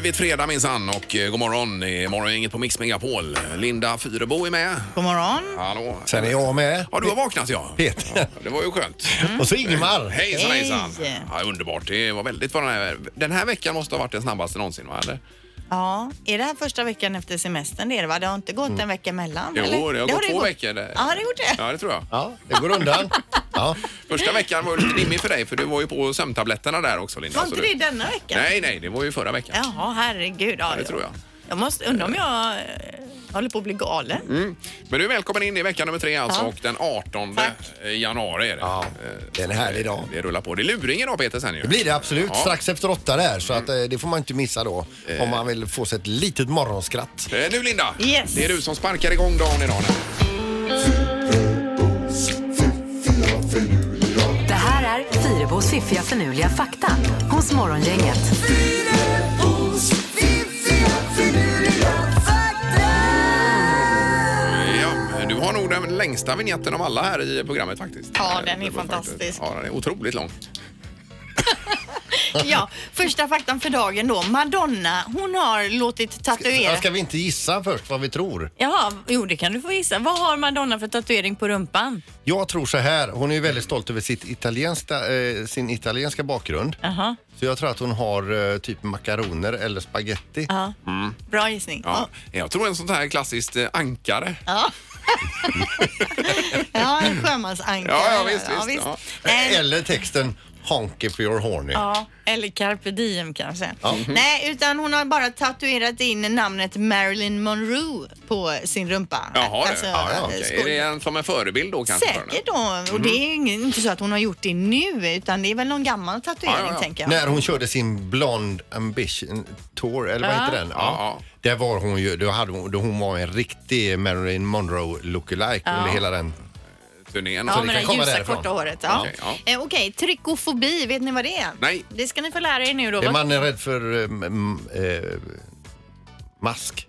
blivit fredag minsann och eh, god morgon. Det är morgongänget på Mix Megapol. Linda Fyrebo är med. God morgon. Hallå. Sen är jag med. Ja, du har vaknat ja. Peter. Det var ju skönt. Och så Ingemar. Hejsan Hej. hejsan. Ja, underbart. Det var väldigt vad den här, den här veckan måste ha varit den snabbaste någonsin va? Eller? Ja, är det här första veckan efter semestern? Det är det va? Det har inte gått en vecka emellan? Jo, eller? det har gått två gått. veckor. Det. Ja, det har gjort det. Ja, det tror jag. Ja, det går undan. Ja. Första veckan var lite dimmig för dig för du var ju på sömntabletterna där också Linda. Var inte du... det denna vecka? Nej, nej, det var ju förra veckan. Jaha, herregud. Ja, Ja, det tror jag. Jag måste, undra om jag eh, håller på att bli galen. Mm. Men du är välkommen in i vecka nummer tre alltså Ja. och den 18 Tack. januari är det. Ja, Eh, det är en härlig dag. Det rullar på. Det är luring idag Peter sen ju. Det blir det absolut. Ja. Strax efter åtta där. Så att, eh, det får man inte missa då. Om man vill få sig ett litet morgonskratt. Eh, Nu Linda, Yes. det är du som sparkar igång dagen idag. Nu. Det här är Fyrabos fiffiga förnuliga fakta hos Morgongänget. Den längsta vignetten av alla här i programmet faktiskt. Ja, den är fantastisk. Ja, den är otroligt lång. Ja, första faktan för dagen då. Madonna, hon har låtit tatuera... Ska vi inte gissa först vad vi tror? Jaha, jo det kan du få gissa. Vad har Madonna för tatuering på rumpan? Jag tror så här. Hon är ju väldigt stolt över sitt italienska, eh, sin italienska bakgrund. Jaha, Så jag tror att hon har eh, typ makaroner eller spaghetti. ja. Bra gissning. Ja. Jag tror en sånt här klassiskt eh, ankare. Ja. ja, en sjömansankare. Ja, ja, visst, visst, ja. Eller texten Honky for your horny. Ja, eller carpe diem kanske. Nej, utan hon har bara tatuerat in namnet Marilyn Monroe på sin rumpa. Jaha, Alltså, det. Ja, ja, skål- Är det en, som en förebild då kanske? Säkert då. Och det är ingen- inte så att hon har gjort det nu, utan det är väl någon gammal tatuering, Ja, ja, ja. tänker jag. När hon körde sin Blonde Ambition Tour, eller vad Ja. heter den? Ja, Där var hon ju, då, hade hon, då hon var en riktig Marilyn Monroe lookalike under hela den. Turnén. Ja, Så det med det ljusa därifrån. korta håret. Ja. Okej, ja. Eh, Okej, trikofobi, vet ni vad det är? Nej. Det ska ni få lära er nu då. Är man är rädd för eh, m- eh, mask?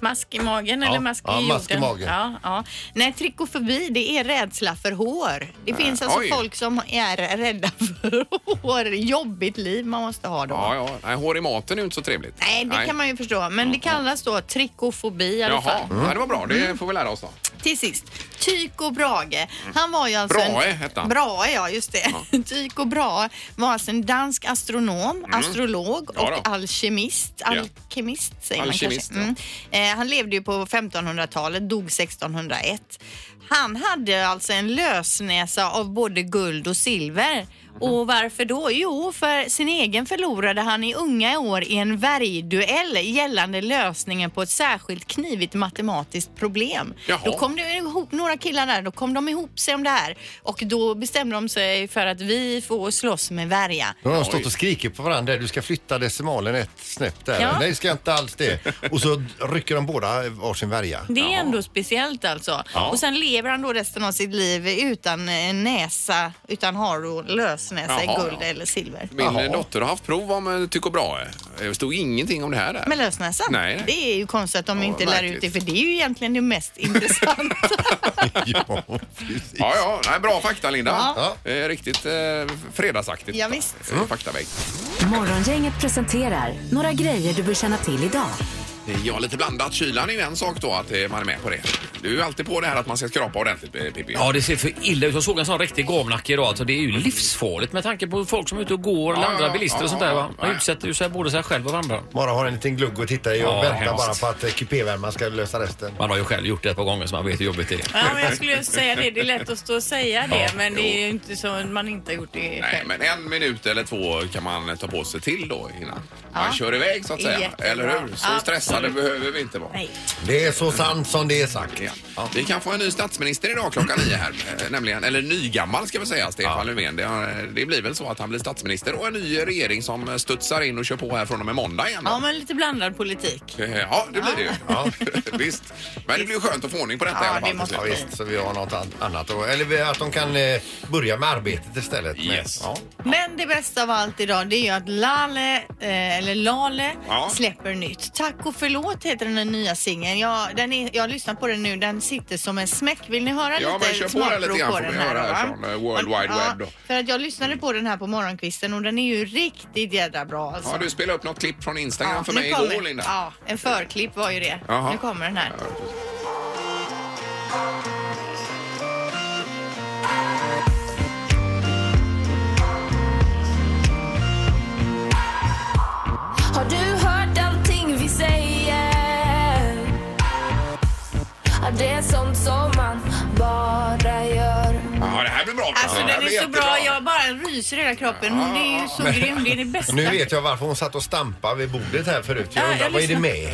Mask i magen Ja, eller mask ja, i mask i magen. Ja, ja. Nej, trikofobi det är rädsla för hår. Det finns alltså oj. folk som är rädda för hår. Jobbigt liv man måste ha då. Ja, ja. Nej, hår i maten är ju inte så trevligt. Nej, det kan man ju förstå. Men det kallas då trikofobi i alla Jaha, fall. ja, det var bra. Det Mm. får vi lära oss då. Till sist, Tycho Brage. Han var ju alltså... Brahe en... hette han. Brahe, ja just det. Tycho Brahe var alltså en dansk astronom, astrolog Mm. Ja och då. alkemist. Alkemist säger Alkemist, man kanske. Mm. Eh, han levde ju på 1500-talet, dog 1601. Han hade alltså en lösnäsa av både guld och silver. Och varför då? Jo, för sin egen förlorade han i unga år i en värjduell gällande lösningen på ett särskilt knivigt matematiskt problem. Jaha. Då kom det ihop några killar där, då kom de ihop sig om det här och då bestämde de sig för att vi får slåss med värja. Då har de stått och skrikit på varandra. Du ska flytta decimalen ett snäpp där. Ja. Nej, ska jag inte alls det. Och så rycker de båda varsin värja. Det är Jaha. ändå speciellt alltså. Ja. Och sen lever han då resten av sitt liv utan en näsa, utan har då i Jaha, guld eller silver. Min Jaha. dotter har haft prov om Tycho Brahe. Det stod ingenting om det här där. Med lösnäsan? Nej, nej. Det är ju konstigt att de Ja, inte lär ut det, för det är ju egentligen det mest intressanta. ja, precis. Ja, ja. Nej, bra fakta Linda. Ja. Eh, riktigt eh, fredagsaktigt. Ja, visst. Eh, Faktavägg. Morgongänget presenterar några grejer du bör känna till idag. Ja, lite blandat. Kylan är ju en sak då, att eh, man är med på det. Du är ju alltid på det här att man ska skrapa ordentligt, eh, Pippi. Ja, det ser för illa ut. Jag såg en sån riktig gavnacke idag. Alltså, det är ju livsfarligt med tanke på folk som är ute och går, eller Ja, andra ja, bilister ja, och sånt där. Va? Man ja. utsätter ju sig både sig själv och varandra. Bara har en liten glugg och titta i och Ja, väntar hemskt. bara på att eh, kupévärmaren ska lösa resten. Man har ju själv gjort det ett par gånger så man vet hur jobbigt det är. Ja, men jag skulle just säga det. Det är lätt att stå och säga det, men det är ju inte så att man inte har gjort det Nej, själv. men en minut eller två kan man ta på sig till då innan man kör iväg så att säga. Jättebra. Eller hur? Så Ja. Stressade behöver vi inte vara. Nej. Det är så sant som det är sagt. Ja. Vi kan få en ny statsminister idag klockan nio här. eh, Nämligen, eller nygammal ska vi säga, Stefan Löfven. Det, har- det blir väl så att han blir statsminister och en ny regering som studsar in och kör på här från och med måndag igen. då. Ja, men lite blandad politik. Eh, Ja, det blir det ju. Ja. Visst. Men det blir ju skönt att få ordning på detta Ja, i alla fall. det måste Ja, slut. visst, så vi har något an- annat. Och, eller vi- att de kan eh, börja med arbetet istället. Yes. Ja. Men det bästa av allt idag det är ju att Lale, eh, eller Lale Ja. släpper nytt. Tack och förlåt heter den nya singeln. Jag, den är, jag har lyssnat på den nu. Den sitter som en smäck. Vill ni höra Ja, men lite kör på den lite smakprov grann på får den vi här? höra här från, eh, World Wide ja, Web då. För att jag lyssnade på den här på morgonkvisten och den är ju riktigt jädra bra alltså. Ja, du spelade upp något klipp från Instagram för nu mig kommer- igår, Linda. Ja, en förklipp var ju det. Jaha. Nu kommer den här. Har det är sånt som man bara gör Ja, det här blir bra. Alltså den är så jättebra. bra, jag bara ryser i hela kroppen. Hon är ju så grym, det är det bästa. Nu vet jag varför hon satt och stampade vid bordet här förut. Jag Ja, undrar, jag vad är det lyssnar. med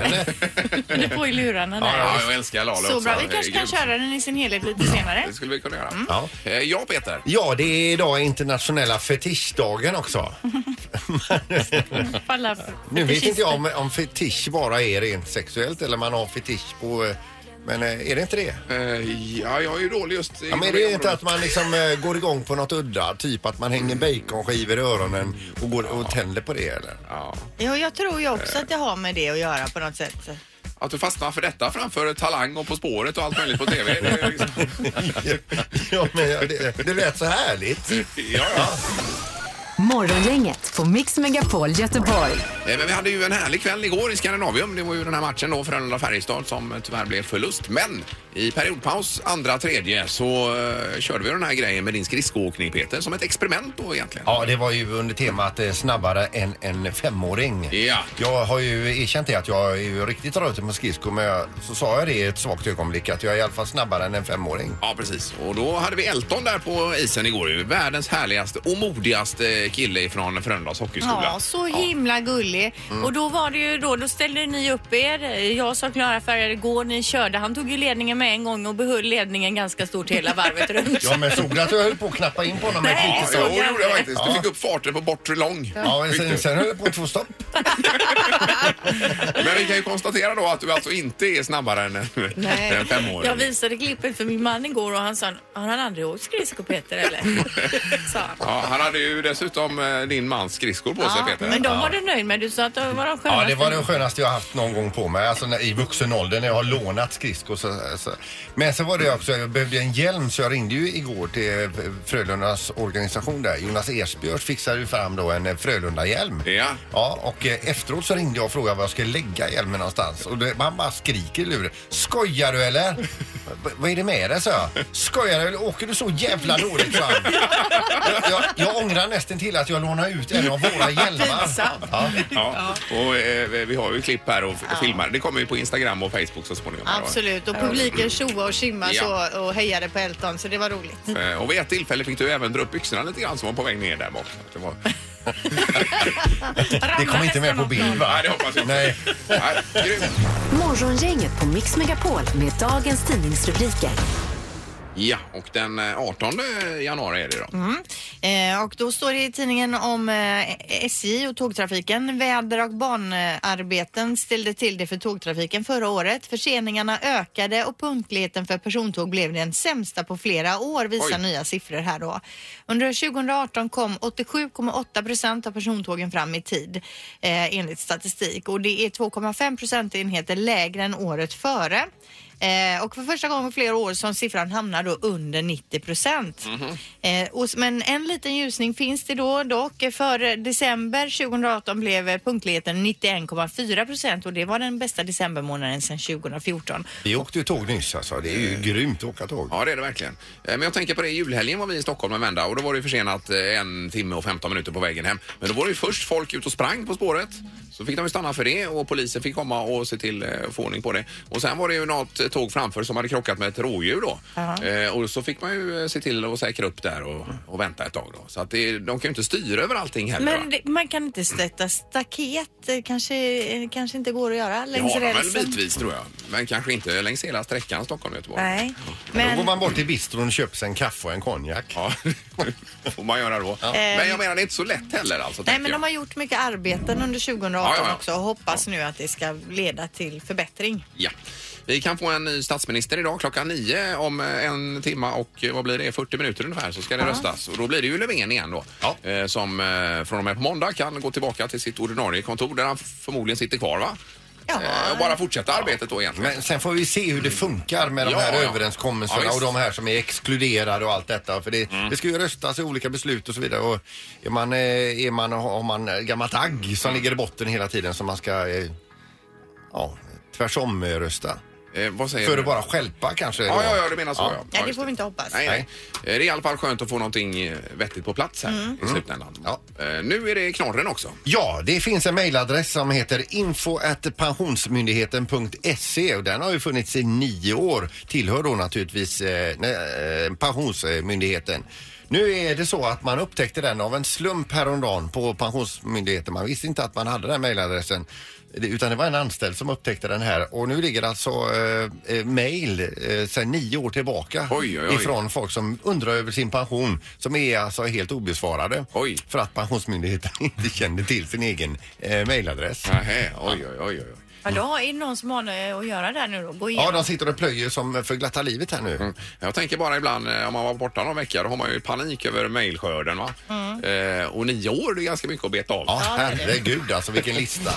henne? Du får i lurarna där. Ja, jag älskar Lale Så också. bra, vi är kanske kan köra den i sin helhet lite senare. Det skulle vi kunna göra. Ja. Eh, Ja, Peter. Ja, det är idag internationella fetischdagen också. Nu vet inte jag om, om fetisch bara är rent sexuellt eller man har fetisch på... eh, Men eh, är det inte det? Eh, Ja, jag är ju dålig just i Ja, men är det inte att man liksom eh, går igång på något udda? Typ att man hänger baconskivor i öronen och går och tänder på det eller? Ja. Ja, jag tror ju också att det har med det att göra på något sätt. Att du fastnar för detta framför Talang och På spåret och allt möjligt på TV. Det är liksom... ja, men ja, det, det lät så härligt. ja, ja. Morgongänget på Mix Megapol Göteborg. Eh, Men vi hade ju en härlig kväll igår i Skandinavium. Det var ju den här matchen då, Frölunda-Färjestad, som tyvärr blev förlust. Men i periodpaus, andra, tredje, så uh, körde vi den här grejen med din skridskoåkning, Peter, som ett experiment då egentligen. Ja, det var ju under temat eh, snabbare än en femåring. Ja. Jag har ju erkänt det att jag är ju riktigt rötig på skridskor men jag, så sa jag det i ett svagt ögonblick att jag är i alla fall snabbare än en femåring. Ja, precis. Och då hade vi Elton där på isen igår. ju. Världens härligaste och modigaste kille från Frölundas hockeyskola. Ja, så himla gullig. Mm. Och då var det ju då, då ställde ni upp er. Jag sa klara färger igår, ni körde. Han tog ju ledningen med en gång och behöll ledningen ganska stort hela varvet runt. Ja, men såg du att jag höll på att knappa in på honom med Nej. Jo, så? det gjorde jag faktiskt. Du fick upp farten på bortre lång. Ja, men sen, sen höll jag på att få stopp. Men vi kan ju konstatera då att du alltså inte är snabbare än en, en femåring. Jag visade klippet för min man igår och han sa, har han aldrig åkt skridskor Peter eller? sa han. Ja, han hade ju dessutom eh, din mans skridskor på sig, Ja, Peter. men de var du nöjd med. Du sa att de var de skönaste. Ja, det var det skönaste jag haft någon gång på mig. Alltså när, i vuxen ålder när jag har lånat skridskor. Så, så. Men så var det också, jag behövde en hjälm så jag ringde ju igår till eh, Frölundas organisation där. Jonas Ersbjörk fixade ju fram då en eh, Frölunda-hjälm. Ja. Ja, och eh, efteråt så ringde jag och frågade var jag skulle lägga hjälmen någonstans. Och det, man bara skriker i luren. Skojar du eller? V- vad är det med dig, sa jag. Skojar du eller åker du så jävla dåligt fram? jag, jag, jag ångrar nästan till att jag lånade ut en av våra hjälmar. Ja. Ja, och eh, vi har ju klipp här och f- filmar. Det kommer ju på Instagram och Facebook så småningom. här, va? Absolut. Och publiken tjoade och tjimmade Ja. så och hejade på Elton så det var roligt. Eh, Och vid ett tillfälle fick du även dra upp byxorna lite grann som var på väg ner där bak. Det var... Det kom inte med på bild va? Nej, det hoppas jag inte. Nej. Nej, grymt. Morgongänget på Mix Megapol med dagens tidningsrubriker. Ja, och den eh, 18 januari är det då. Eh, och då står det i tidningen om eh, SJ och tågtrafiken. Väder och banarbeten ställde till det för tågtrafiken förra året. Förseningarna ökade och punktligheten för persontåg blev den sämsta på flera år visar Oj. nya siffror här då. Under 2018 kom 87,8 procent av persontågen fram i tid eh, enligt statistik och det är 2,5 procentenheter lägre än året före. Eh, och för första gången på flera år som siffran hamnar då under 90 procent. Eh, och, men en liten ljusning finns det då dock. För december 2018 blev punktligheten 91,4 procent och det var den bästa decembermånaden sedan 2014. Vi åkte ju tåg nyss alltså. Det är ju grymt att åka tåg. Ja, det är det verkligen. Eh, Men jag tänker på det, i julhelgen var vi i Stockholm en vända och då var det försenat eh, en timme och 15 minuter på vägen hem. Men då var det ju först folk ut och sprang på spåret. Så fick de ju stanna för det och polisen fick komma och se till att få ordning på det. Och sen var det ju något eh, tåg framför som hade krockat med ett rådjur då. Eh, och så fick man ju eh, se till att säkra upp där och, och vänta ett tag då. Så att det, de kan ju inte styra över allting heller. va? Men det, man kan inte sätta staket, Det kanske, eh, kanske inte går att göra Det längs har de väl rälsen. bitvis tror jag. Men kanske inte längs hela sträckan Stockholm-Göteborg. Nej, Då går men man bort till bistron och köper sig en kaffe och en konjak. Ja, får man göra då. Men jag menar det är inte så lätt heller alltså. Nej, tänker men jag. de har gjort mycket arbeten under 2018 Ja, ja, ja. också och hoppas nu att det ska leda till förbättring. Ja. Vi kan få en ny statsminister idag klockan nio om eh, en timma och eh, vad blir det, 40 minuter ungefär så ska det röstas. Och då blir det ju Löfven igen då. Ja. Eh, Som eh, från och med på måndag kan gå tillbaka till sitt ordinarie kontor där han förmodligen sitter kvar va? Ja. Eh, Och bara fortsätta arbetet då egentligen. Men sen får vi se hur det funkar med de Ja, här ja. överenskommelserna Ja, och visst. de här som är exkluderade och allt detta. För det, det ska ju röstas i olika beslut och så vidare. Och är man, eh, är man, har man gammalt agg som ligger i botten hela tiden som man ska eh, ja, tvärsom eh, rösta. Eh, vad säger För du? att bara stjälpa kanske. Ja, ja, ja, du menar så ja. Ja, det just får vi inte hoppas. Nej, nej. Eh, Det är i alla fall skönt att få någonting eh, vettigt på plats här i slutändan. Ja. Eh, Nu är det knorren också. Ja, det finns en mejladress som heter info.pensionsmyndigheten.se och den har ju funnits i nio år. Tillhör då naturligtvis eh, nej, eh, Pensionsmyndigheten. Nu är det så att man upptäckte den av en slump häromdagen på Pensionsmyndigheten. Man visste inte att man hade den mejladressen. Utan det var en anställd som upptäckte den här och nu ligger alltså eh, eh, mejl eh, sedan nio år tillbaka Oj, oj, oj. ifrån folk som undrar över sin pension som är alltså helt obesvarade. För att Pensionsmyndigheten inte kände till sin egen eh, mejladress. Oj, oj, oj, oj. Ja, då är det någon som har något att göra där nu då? Gå Ja, igenom. de sitter och plöjer som för glatta livet här nu. Mm. Jag tänker bara ibland eh, om man var borta någon vecka då har man ju panik över mejlskörden va. Eh, och nio år det är ganska mycket att beta av. Ja, herregud alltså vilken lista.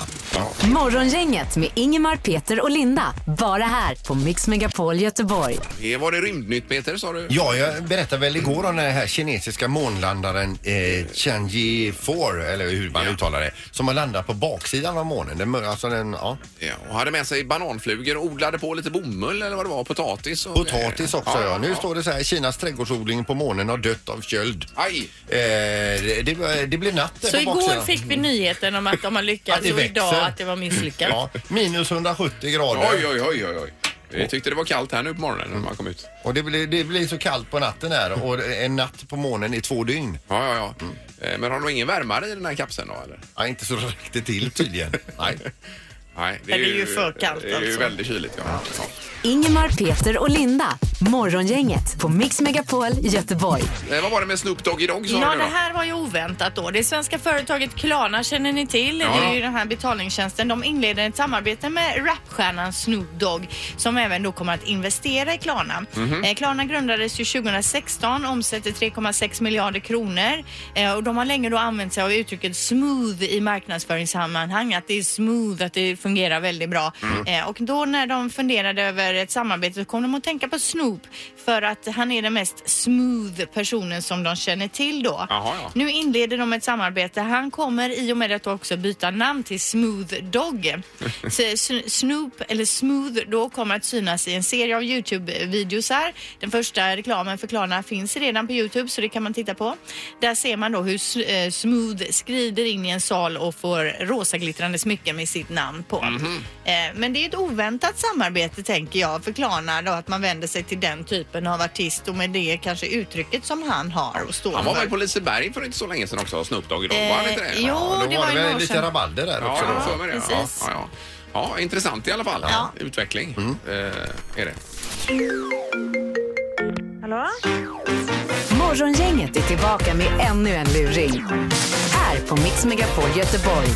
Morgongänget med Ingemar, Peter och Linda. Bara här på Mix Megapol Göteborg. Det var det rymdnytt Peter sa du? Ja, jag berättade väl igår om den här kinesiska månlandaren eh, Tianji 4, eller hur man Ja. uttalar det, som har landat på baksidan av månen. Den, alltså den, ja. Ja, och hade med sig bananflugor och odlade på lite bomull eller vad det var, potatis. Och, Potatis också ja. Nu står det så här, Kinas trädgårdsodling på månen har dött av köld. Aj! Eh, det, det, det blev natt där Så på igår baksidan. fick vi nyheten om att de har Att lyckats det och idag växer. att det var misslyckat. Ja, minus 170 grader. Oj, oj, oj, oj, oj. Jag tyckte det var kallt här nu på morgonen när man kom ut. Och det blir, det blir så kallt på natten här och en natt på månen i två dygn. Ja, ja, ja. Eh, Men har du ingen värmare i den här kapseln då eller? Ja, inte så räckte till tydligen. Nej. Nej, Det är ju för kallt, Det är ju alltså. väldigt kyligt ja. ja. Ingemar, Peter och Linda. Morgongänget på Mix Megapol Göteborg. Eh, vad var det med Snoop Dogg sa Ja, du nu det då? här var ju oväntat då. Det svenska företaget Klarna känner ni till. Ja. Det är ju den här betalningstjänsten. De inleder ett samarbete med rapstjärnan Snoop Dogg som även då kommer att investera i Klarna. Mhm. Eh, Klarna grundades ju 2016, omsätter 3,6 miljarder kronor eh, och de har länge då använt sig av uttrycket smooth i marknadsföringssammanhang. Att det är smooth, att det fungerar väldigt bra. Mm. Eh, och då när de funderade över ett samarbete så kom de att tänka på Snoop för att han är den mest smooth personen som de känner till då. Jaha, ja. Nu inleder de ett samarbete. Han kommer i och med detta också byta namn till Smooth. Så S- Snoop, eller Smooth, då kommer att synas i en serie av Youtube-videos här. Den första reklamen för Klarna finns redan på Youtube så det kan man titta på. Där ser man då hur eh, Smooth skrider in i en sal och får rosa glittrande smycken med sitt namn på. Mhm. Eh, Men det är ett oväntat samarbete tänker jag för Klarna då att man vänder sig till den typen av artist och med det kanske uttrycket som han har och står Han var väl på Liseberg för inte så länge sedan också, Snoop Dogg. Var han inte det? Eh, jo, Ja, då det var var det några väl år lite sedan. rabalder där Ja, också. jag har då. för mig det. Ja, precis. ja, ja. ja, intressant i alla fall. Ja. Utveckling eh, är det. Hallå? Morgongänget är tillbaka med ännu en luring. Här på Mix Megapol Göteborg.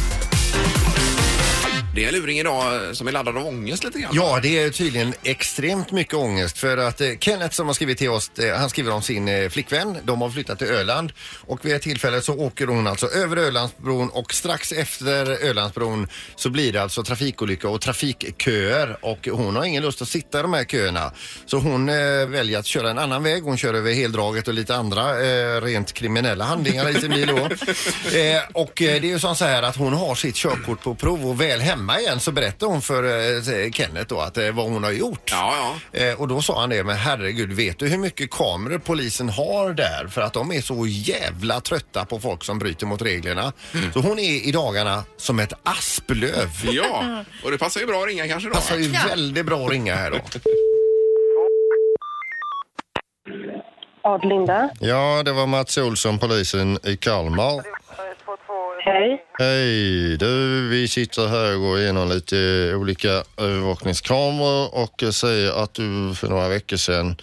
Det är luring idag eh, som är laddad av ångest lite grann. Ja, det är tydligen extremt mycket ångest för att eh, Kenneth som har skrivit till oss, eh, han skriver om sin eh, flickvän. De har flyttat till Öland och vid ett tillfälle så åker hon alltså över Ölandsbron och strax efter Ölandsbron så blir det alltså trafikolycka och trafikköer och hon har ingen lust att sitta i de här köerna. Så hon eh, väljer att köra en annan väg. Hon kör över heldraget och lite andra eh, rent kriminella handlingar i sin bil då. Eh, och eh, det är ju som så här att hon har sitt körkort på prov och väl hemma igen så berättar hon för eh, Kenneth då att eh, vad hon har gjort. Ja, ja. Eh, och då sa han det, men herregud, vet du hur mycket kameror polisen har där? För att de är så jävla trötta på folk som bryter mot reglerna. Mm. Så hon är i dagarna som ett asplöv. Ja, och det passar ju bra att ringa kanske då. Passar ju väldigt bra att ringa här då. Ad Linda. Ja, det var Mats Olsson, polisen i Kalmar. Hej. Hej! Du, vi sitter här och går igenom lite olika övervakningskameror och säger att du för några veckor sedan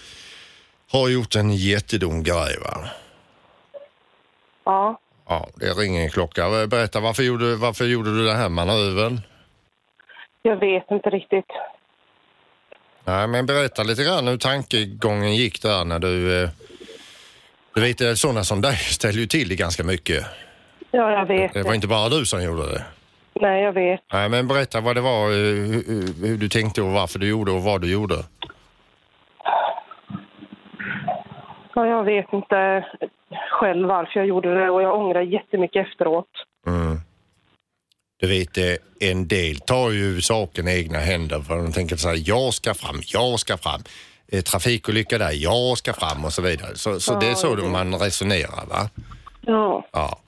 har gjort en jättedum grej va? Ja. Ja, det ringer en klocka. Berätta, varför gjorde, varför gjorde du den här manövern? Jag vet inte riktigt. Nej, men berätta lite grann hur tankegången gick där när du... eh, Du vet, sådana som dig ställer ju till det ganska mycket. Ja, jag vet Det var inte bara du som gjorde det. Nej, jag vet. Nej, men berätta vad det var, eh, hur, hur du tänkte och varför du gjorde och vad du gjorde. Ja, jag vet inte själv varför jag gjorde det och jag ångrar jättemycket efteråt. Mm. Du vet, en del tar ju saken i egna händer för de tänker så här, jag ska fram, jag ska fram. Eh, Trafikolycka där, jag ska fram och så vidare. Så, så det är så man resonerar va? Ja. Ja.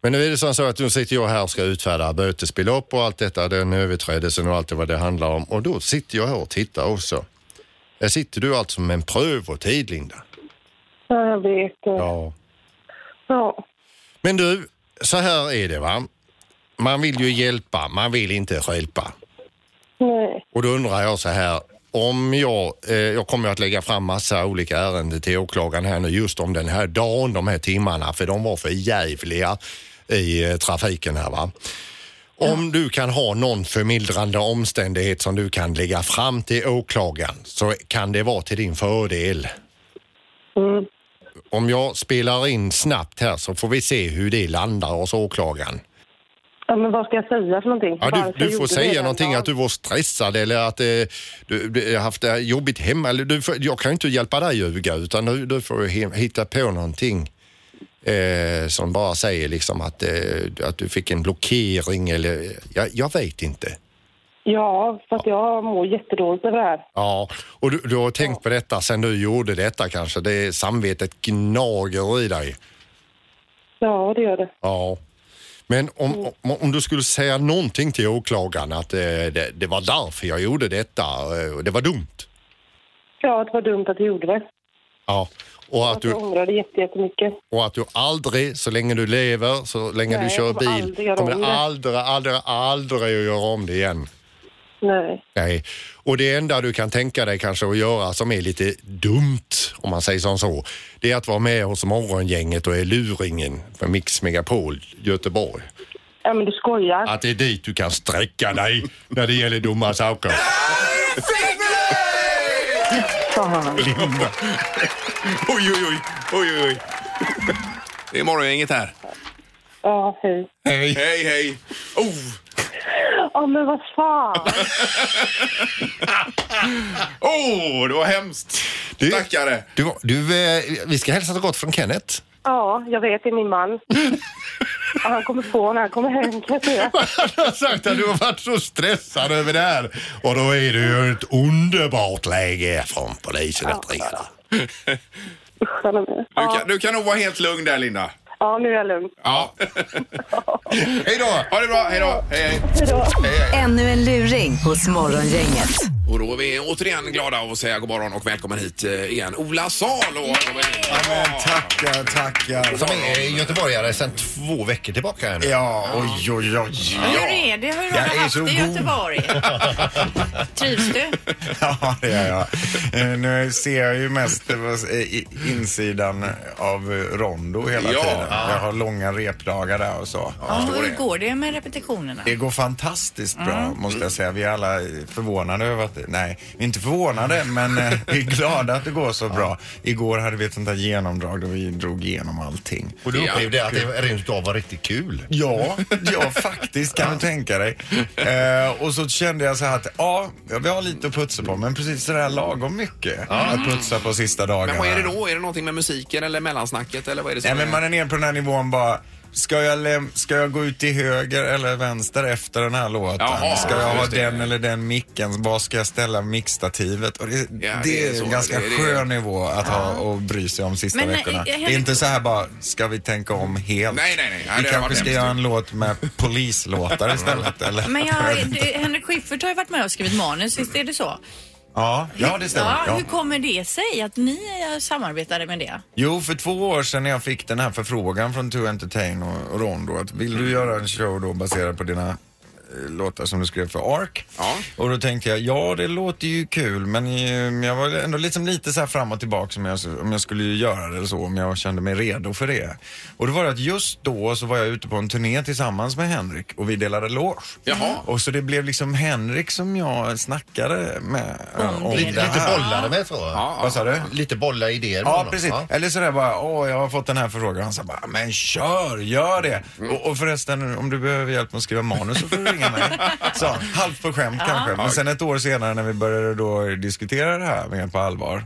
Men nu är det så att nu sitter jag här och ska utfärda bötesbelopp och allt detta, den överträdelsen och allt det vad det handlar om. Och då sitter jag här och tittar också. Där sitter du alltså med en prövotid, Linda. ja, jag vet. Ja. Ja. Men du, så här är det va. Man vill ju hjälpa, man vill inte stjälpa. Nej. Och då undrar jag så här, om jag, eh, jag kommer att lägga fram massa olika ärenden till åklagaren här nu just om den här dagen, de här timmarna, för de var för jävliga i eh, trafiken här va. Om du kan ha någon förmildrande omständighet som du kan lägga fram till åklagaren så kan det vara till din fördel. Mm. Om jag spelar in snabbt här så får vi se hur det landar hos åklagaren. Ja, men vad ska jag säga för någonting? Ja, du, du får säga någonting att du var stressad eller att eh, du, du haft det jobbigt hemma. Eller du, jag kan ju inte hjälpa dig ljuga utan du, du får he- hitta på någonting eh, som bara säger liksom att, eh, att du fick en blockering eller jag, jag vet inte. Ja, för att jag mår jättedåligt över det här. Ja, och du, du har tänkt på detta sen du gjorde detta kanske. Det samvetet gnager i dig. Ja, det gör det. Ja. Men om, om, om du skulle säga någonting till åklagaren att eh, det, det var därför jag gjorde detta eh, och det var dumt. Ja, det var dumt att jag gjorde det. Ja. Och att, Att jag du, ångrar det jätte- jättemycket. och att du aldrig, så länge du lever, så länge Nej, du kör bil, aldrig kommer om du det. aldrig, aldrig, aldrig att göra om det igen. Nej. Nej. Och det enda du kan tänka dig kanske att göra som är lite dumt, om man säger som så, det är att vara med hos morgongänget och är luringen för Mix Megapol Göteborg. Ja, men du skojar. Att det är dit du kan sträcka dig när det gäller dumma saker. Linda. Oj, oj, oj. oj, oj, oj. Det är morgongänget här. Ja, hej. Hej. Hej, hej. Oh. Ja, men vad fan. oh, det var hemskt. Du- Stackare. Du, du, eh, vi ska hälsa så gott från Kenneth. Ja, jag vet, det är min man. Ja, han kommer få när han kommer hem, kan jag säga. Han har sagt att du har varit så stressad över det här. Och då är det ju ett underbart läge från polisen att ringa. Usch, han är med. Du Ja, kan, du kan nog vara helt lugn där, Linda. Ja, nu är jag lugn. Ja. Hej då! Ha det bra. Hej då. Hej, hej. Hej då. Ännu en luring hos Morgongänget. Och då är vi återigen glada att säga god morgon och välkommen hit eh, igen. Ola Salo. Men tackar, tackar. Som är göteborgare sedan två veckor tillbaka här nu. Ja, oj, oj, oj. Hur är det? Hur har Jag du är haft så det i god. Göteborg? Trivs du? Ja, det gör jag. Eh, Nu ser jag ju mest eh, vad- eh, i- insidan av eh, Rondo hela Ja. tiden. Jag har långa repdagar där och så. Ja, hur går det med repetitionerna? Det går fantastiskt bra måste jag säga. Vi är alla förvånade över att nej, vi är inte förvånade men eh, vi är glada att det går så bra. Igår hade vi ett sånt här genomdrag där vi drog igenom allting. Och du upplevde att det rent utav var riktigt kul. Ja, ja faktiskt kan du tänka dig. Eh, och så kände jag så här att ja, vi har lite att putsa på men precis sådär lagom mycket att putsa på sista dagarna. Men vad är det då? Är det någonting med musiken eller mellansnacket eller vad är det som Nej men man är nere på den här nivån bara Ska jag, ska jag gå ut till höger eller vänster efter den här låten? Jaha, ska jag ha just det. den eller den micken? Var ska jag ställa mixstativet? Och det, Ja, det, det är en ganska Det skön nivå att ha och bry sig om sista Men, eh, veckorna. Henrik- Det är inte så här bara, ska vi tänka om helt? Nej, nej, nej. Ja, Vi kanske ska göra en låt med polislåtar istället eller? Men jag, Henrik Schyffert har ju varit med och skrivit manus, visst är det så? Ja, ja det stämmer. Ja, Ja. Hur kommer det sig att ni eh, samarbetade med det? Jo, för två år sedan när jag fick den här förfrågan från To Entertain och och Rondo att vill du göra en show då baserad på dina låtar som du skrev för Ark. Ja. Och då tänkte jag, ja det låter ju kul men eh, jag var ändå liksom lite så här fram och tillbaka om jag, om jag skulle göra det eller så, om jag kände mig redo för det. Och det var det att just då så var jag ute på en turné tillsammans med Henrik och vi delade loge. Jaha. Och så det blev liksom Henrik som jag snackade med eh, om Lite, det lite bollade med så. Ja, Vad sa du? Lite bolla idéer med Ja, honom. precis. Eller sådär bara, åh, jag har fått den här förfrågan. Han sa bara, men kör, gör det. Och, och förresten, om du behöver hjälp med att skriva manus så får du ringa mig. Så, halvt på skämt kanske. Men sen ett år senare när vi började då diskutera det här mer på allvar.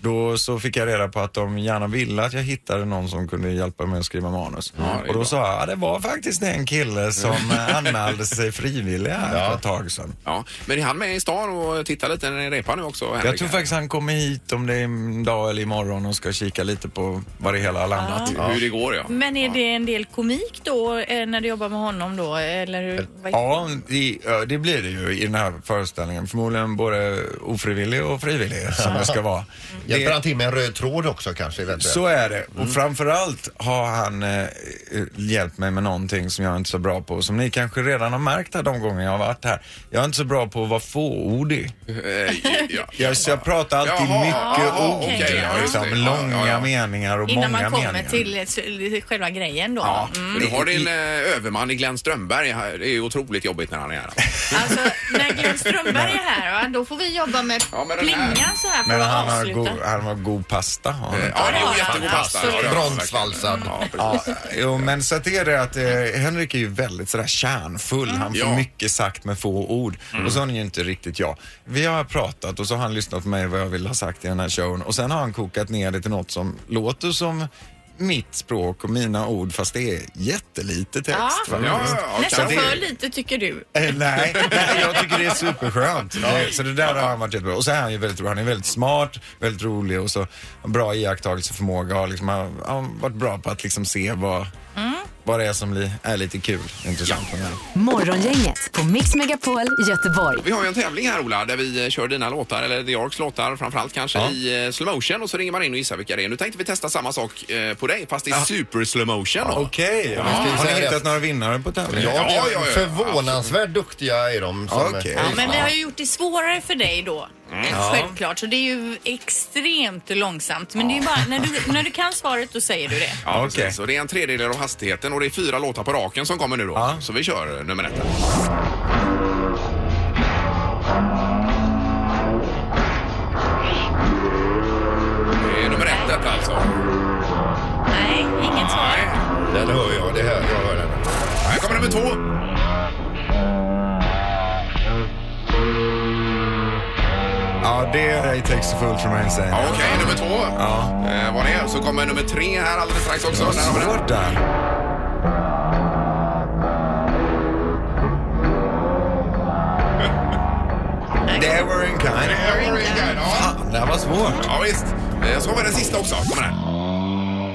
Då så fick jag reda på att de gärna ville att jag hittade någon som kunde hjälpa mig att skriva manus. och då sa jag, ja, det var faktiskt en kille som eh, anmälde sig frivillig här för ett tag sedan. Ja. Men är han med i stan och tittar lite när ni repar nu också? Jag Henrik? tror faktiskt han kommer hit om det är idag eller imorgon och ska kika lite på vad det hela har landat. Hur det går ja. Men är det en del komik då eh, när du jobbar med honom då? Eller hur? vad- Ja, det, ja, det blir det ju i den här föreställningen. Förmodligen både ofrivillig och frivillig som det ska vara. Hjälper Det, han till med en röd tråd också kanske? eventuellt? så är det. Och framförallt har han eh, hjälpt mig med någonting som jag inte är så bra på. Som ni kanske redan har märkt här de gånger jag har varit här. Jag är inte så bra på att vara fåordig. Eh, ja. Jag, så jag pratar alltid Jaha, mycket jaha, ord. okej, ja, just liksom, det. Ja, långa ja, ja. meningar och Innan många man kommer meningar. till eh, själva grejen då? Ja, Mm. du har din eh, överman i Glenn Strömberg. här. Det är ju otroligt jobbigt när han är här. Alltså, när Glenn Strömberg är här, va, då får vi jobba med Ja, den här. plingan så här för Men att han har, avsluta. god, han har god pasta. har han. Ja, det är Ja, ju jättegod pasta. absolut. Ja, det har han Bronsvalsad. verkligen. Ja, precis. Ja, jo, men så att det är det att eh, Henrik är ju väldigt sådär kärnfull. Han får Ja. mycket sagt med få ord. Och så är han ju inte riktigt jag. Vi har pratat och så har han lyssnat på mig vad jag vill ha sagt i den här showen. Och sen har han kokat ner det till något som låter som mitt språk och mina ord fast det är jättelite text. Ja. Ja, ja, ja, Nästan kan- för lite tycker du. Eh, nej, nej, jag tycker det är superskönt. Det- Så det där har han varit jättebra. Och så är han ju väldigt rolig. Han är väldigt smart, väldigt rolig och så bra iakttagelseförmåga. Och liksom, han han har varit bra på att liksom se vad, vad det är som är lite kul, intressant med det. Morgongänget på Mix Megapol Göteborg. Vi har ju en tävling här Ola där vi eh, kör dina låtar, eller The Yorks låtar framförallt kanske i eh, slow motion och så ringer man in och gissar vilka det är. Nu tänkte vi testa samma sak eh, på dig fast i super slow motion. då. Okej, ska har ni hittat några vinnare på tävlingen? Ja, Ja, ja, ja, förvånansvärt duktiga är de. Som, Okej. Ja, men vi har ju gjort det svårare för dig då. Självklart, så det är ju extremt långsamt. Men det är ju bara, när du, när du kan svaret då säger du det. Ja, Okej. precis. Så det är en tredjedel av hastigheten och det är fyra låtar på raken som kommer nu då. Ja. Så vi kör eh, nummer ett. Det är nummer ett detta alltså. Nej, inget svar. Nej. Den hör jag. Det här, jag hör den. Här kommer nummer två. Ja, det är It takes a fool to remain sane. Ja, Okej, nummer två Ja. eh, var det. Så kommer nummer tre här alldeles strax också. Där har vi den. Svårt där. Det var en guide, Ja. Fan, det här var svårt. ja, visst. Eh, Så har vi den sista också. Kommer den. Ja,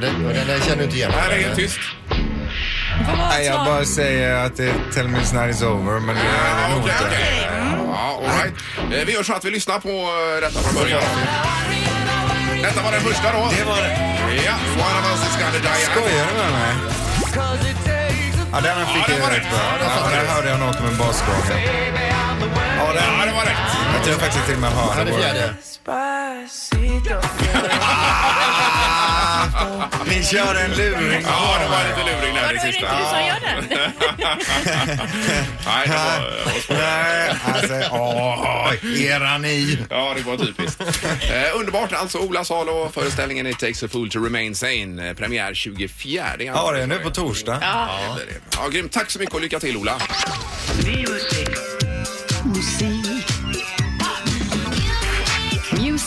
Den, den, den känner du inte igen. Här är helt tyst. Nej, jag bara säger att det Tell me it's not is over, men det är Ja, nog Okej, inte. okej. Ja, all right. Eh, Vi gör så att vi lyssnar på eh, detta från början. Detta var den första då. Det var det. Ja, One of us is gonna die. Skojar du med mig? Ja, den fick det jag var rätt rätt. på. Ja, det Ja, rätt. hörde jag något med basgången. Ja, den, Ja, det var rätt. jag tror faktiskt till och med Här hörde är på fjärde. Ni kör en luring. Ja, det var lite luring där Var det det inte sista. du som gör den? Nej, det var... Nej, alltså, åh, era ni. Ja, det var typiskt. Eh, underbart alltså. Ola Salo, föreställningen It takes a fool to remain sane. Eh, Premiär 24. Ja, det är nu på torsdag. Ja, det blir det. ja, grymt. Tack så mycket och lycka till Ola. Music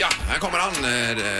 Ja, här kommer han,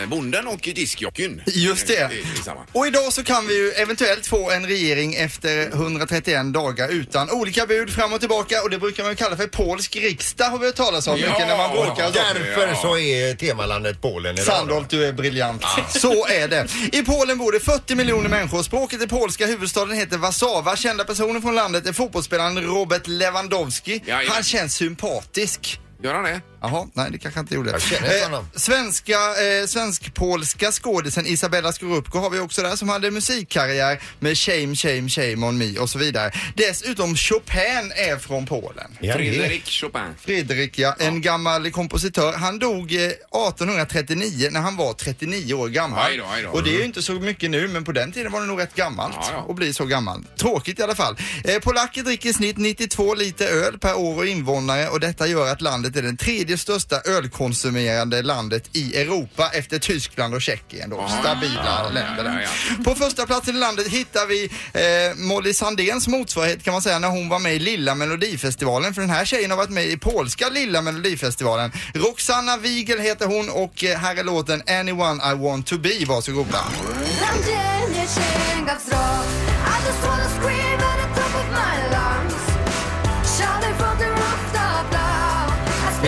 eh, bonden och diskjockeyn. Just det. I, i samma. Och idag så kan vi ju eventuellt få en regering efter 131 dagar utan olika bud fram och tillbaka och det brukar man ju kalla för polsk riksdag har vi hört talas om Ja, mycket när man bråkar. och så. Därför så är temalandet Polen idag. Sandholt, du är briljant. Så är det. I Polen bor det 40 miljoner människor. Språket är polska. Huvudstaden heter Warszawa. Kända personer från landet är fotbollsspelaren Robert Lewandowski. Jajamän. Han känns sympatisk. Gör han det? Jaha, nej det kanske jag inte gjorde. Jag känner inte honom. svenska, eh, svensk-polska skådisen Isabella Skorupko har vi också där som hade musikkarriär med Shame, Shame, Shame on me och så vidare. Dessutom Chopin är från Polen. Ja, Fredrik Chopin. Fredrik, ja, en gammal kompositör. Han dog eh, 1839 när han var 39 år gammal. Aj då, aj då. Och det är ju inte så mycket nu, men på den tiden var det nog rätt gammalt Ja, ja. att bli så gammal. Tråkigt i alla fall. Eh, polacker dricker i snitt 92 liter öl per år och invånare och detta gör att landet är den tredje största ölkonsumerande landet i Europa efter Tyskland och Tjeckien då. Stabila länder där. ja, ja. På första platsen i landet hittar vi eh, Molly Sandéns motsvarighet kan man säga när hon var med i Lilla Melodifestivalen. För den här tjejen har varit med i polska Lilla Melodifestivalen. Roxanna Wigel heter hon och eh, här är låten Anyone I Want To Be. Varsågoda. Tam,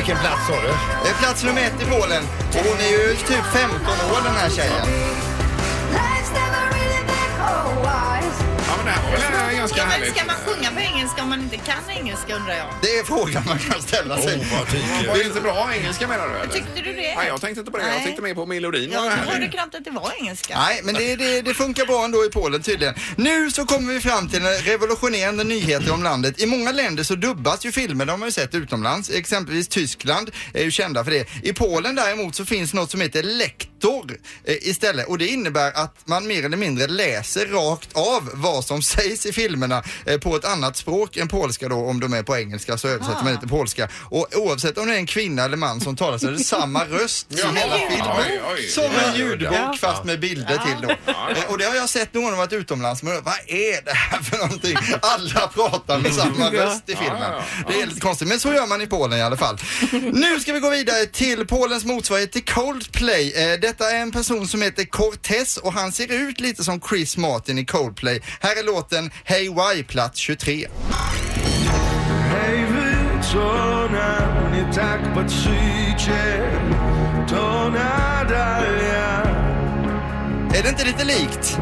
Vilken plats sa du? Det är plats nummer ett i Polen och hon är ju typ 15 år den här tjejen. Ganska Ja, men härligt. ska man sjunga på engelska om man inte kan engelska undrar jag? Det är frågan man kan ställa sig. Oh, vad tycker det inte bra engelska menar du? Eller? Tyckte du det? Nej, jag tänkte inte på det. Jag Nej. tänkte mer på melodin. Jag var härlig. trodde knappt att det var engelska. Nej, men det, det, det funkar bra ändå i Polen tydligen. Nu så kommer vi fram till en revolutionerande nyheter om landet. I många länder så dubbas ju filmer, de har man ju sett utomlands. Exempelvis Tyskland är ju kända för det. I Polen däremot så finns något som heter lektor eh, istället och det innebär att man mer eller mindre läser rakt av vad som sägs i filmerna eh, på ett annat språk än polska då. Om de är på engelska så översätter man det till polska. Och oavsett om det är en kvinna eller man som talar så är det samma röst i hela filmen. Oj, oj. Som en ljudbok fast med bilder till då. Eh, Och det har jag sett någon varit utomlands men vad är det här för någonting? Alla pratar med samma röst i filmen. Det är lite konstigt men så gör man i Polen i alla fall. Nu ska vi gå vidare till Polens motsvarighet till Coldplay. Eh, Detta är en person som heter Cortez och han ser ut lite som Chris Martin i Coldplay. Här är låten Hey Why plats 23. Hej wieczorem, nie tak patrzycie To nadal ja Är det inte lite likt?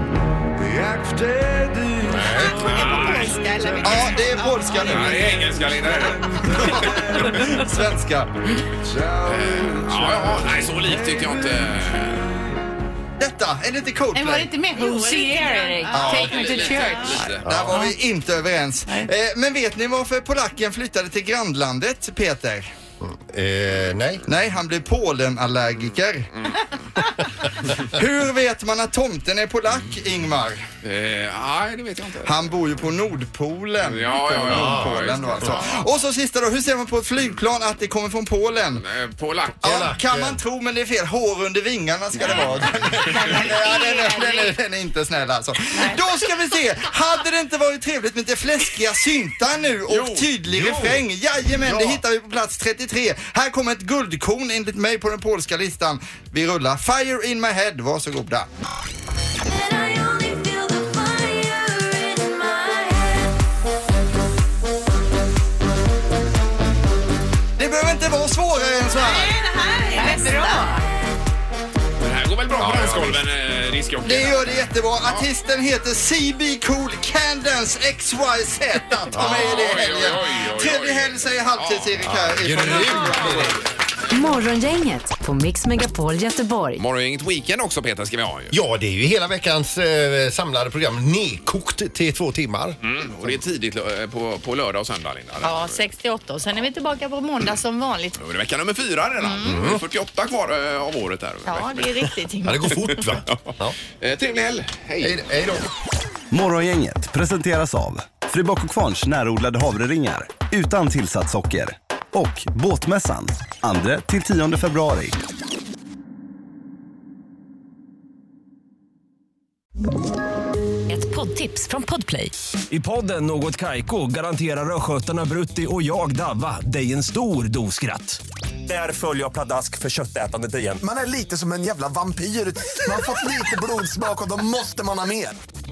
Ja, det är polska Ja, nu. det är engelska, Linda. Svenska. Ja, ja, nej, så likt tycker jag inte. Detta, är det inte Coldplay? Men var det inte med Hosier, Erik? Take me to church. Lite. Där var vi inte överens. Eh, men vet ni varför polacken flyttade till grannlandet, Peter? Eh, nej. Nej, han blev Polenallergiker. Hur vet man att tomten är polack, Ingmar? Eh, nej, det vet jag inte. Han bor ju på Nordpolen. Ja, ja, ja. Nordpolen då det. alltså. Och så sista då, hur ser man på ett flygplan att det kommer från Polen? Eh, Polack. Ja, kan man tro, men det är fel. Hår under vingarna ska det vara. Den, ja, den, är, den, är, den är inte snäll alltså. Då ska vi se. Hade det inte varit trevligt med lite fläskiga syntar nu och Jo, tydlig jo. refräng? Jajamän, det Ja. hittar vi på plats 33. Här kommer ett guldkorn enligt mig på den polska listan. Vi rullar Fire in my head. Varsågoda. Det behöver inte vara svårare än så här. Nej, det här är bra. Det här går väl bra på dansgolven, eh, diskjockey? Det gör det jättebra. Artisten heter CB Cool Candence XYZ. Ta med er det i helgen. Trevlig helg säger Halvtids-Erik här. ifrån- Morgongänget på Mix Megapol Göteborg. Morgongänget Weekend också Peter ska vi ha ju. Ja, det är ju hela veckans eh, samlade program nedkokt till två timmar. Mm, och det är tidigt eh, på, på lördag och söndag Linda. Ja, 68 och sen är vi tillbaka på måndag som vanligt. Då är det vecka nummer fyra redan. Mm. 48 kvar eh, av året där. Ja, det är riktigt. Ja, det går fort va? Ja. Eh, trevlig helg. Hej. Hej, hej då. Morgongänget presenteras av Fribock och Kvarns närodlade havreringar utan tillsatt socker och Båtmässan 2-10 februari. Ett poddtips från Podplay. I podden Något Kaiko garanterar östgötarna Brutti och jag, Davva, dig en stor dos skratt. Där följer jag pladask för köttätandet igen. Man är lite som en jävla vampyr. Man har fått lite blodsmak och då måste man ha mer.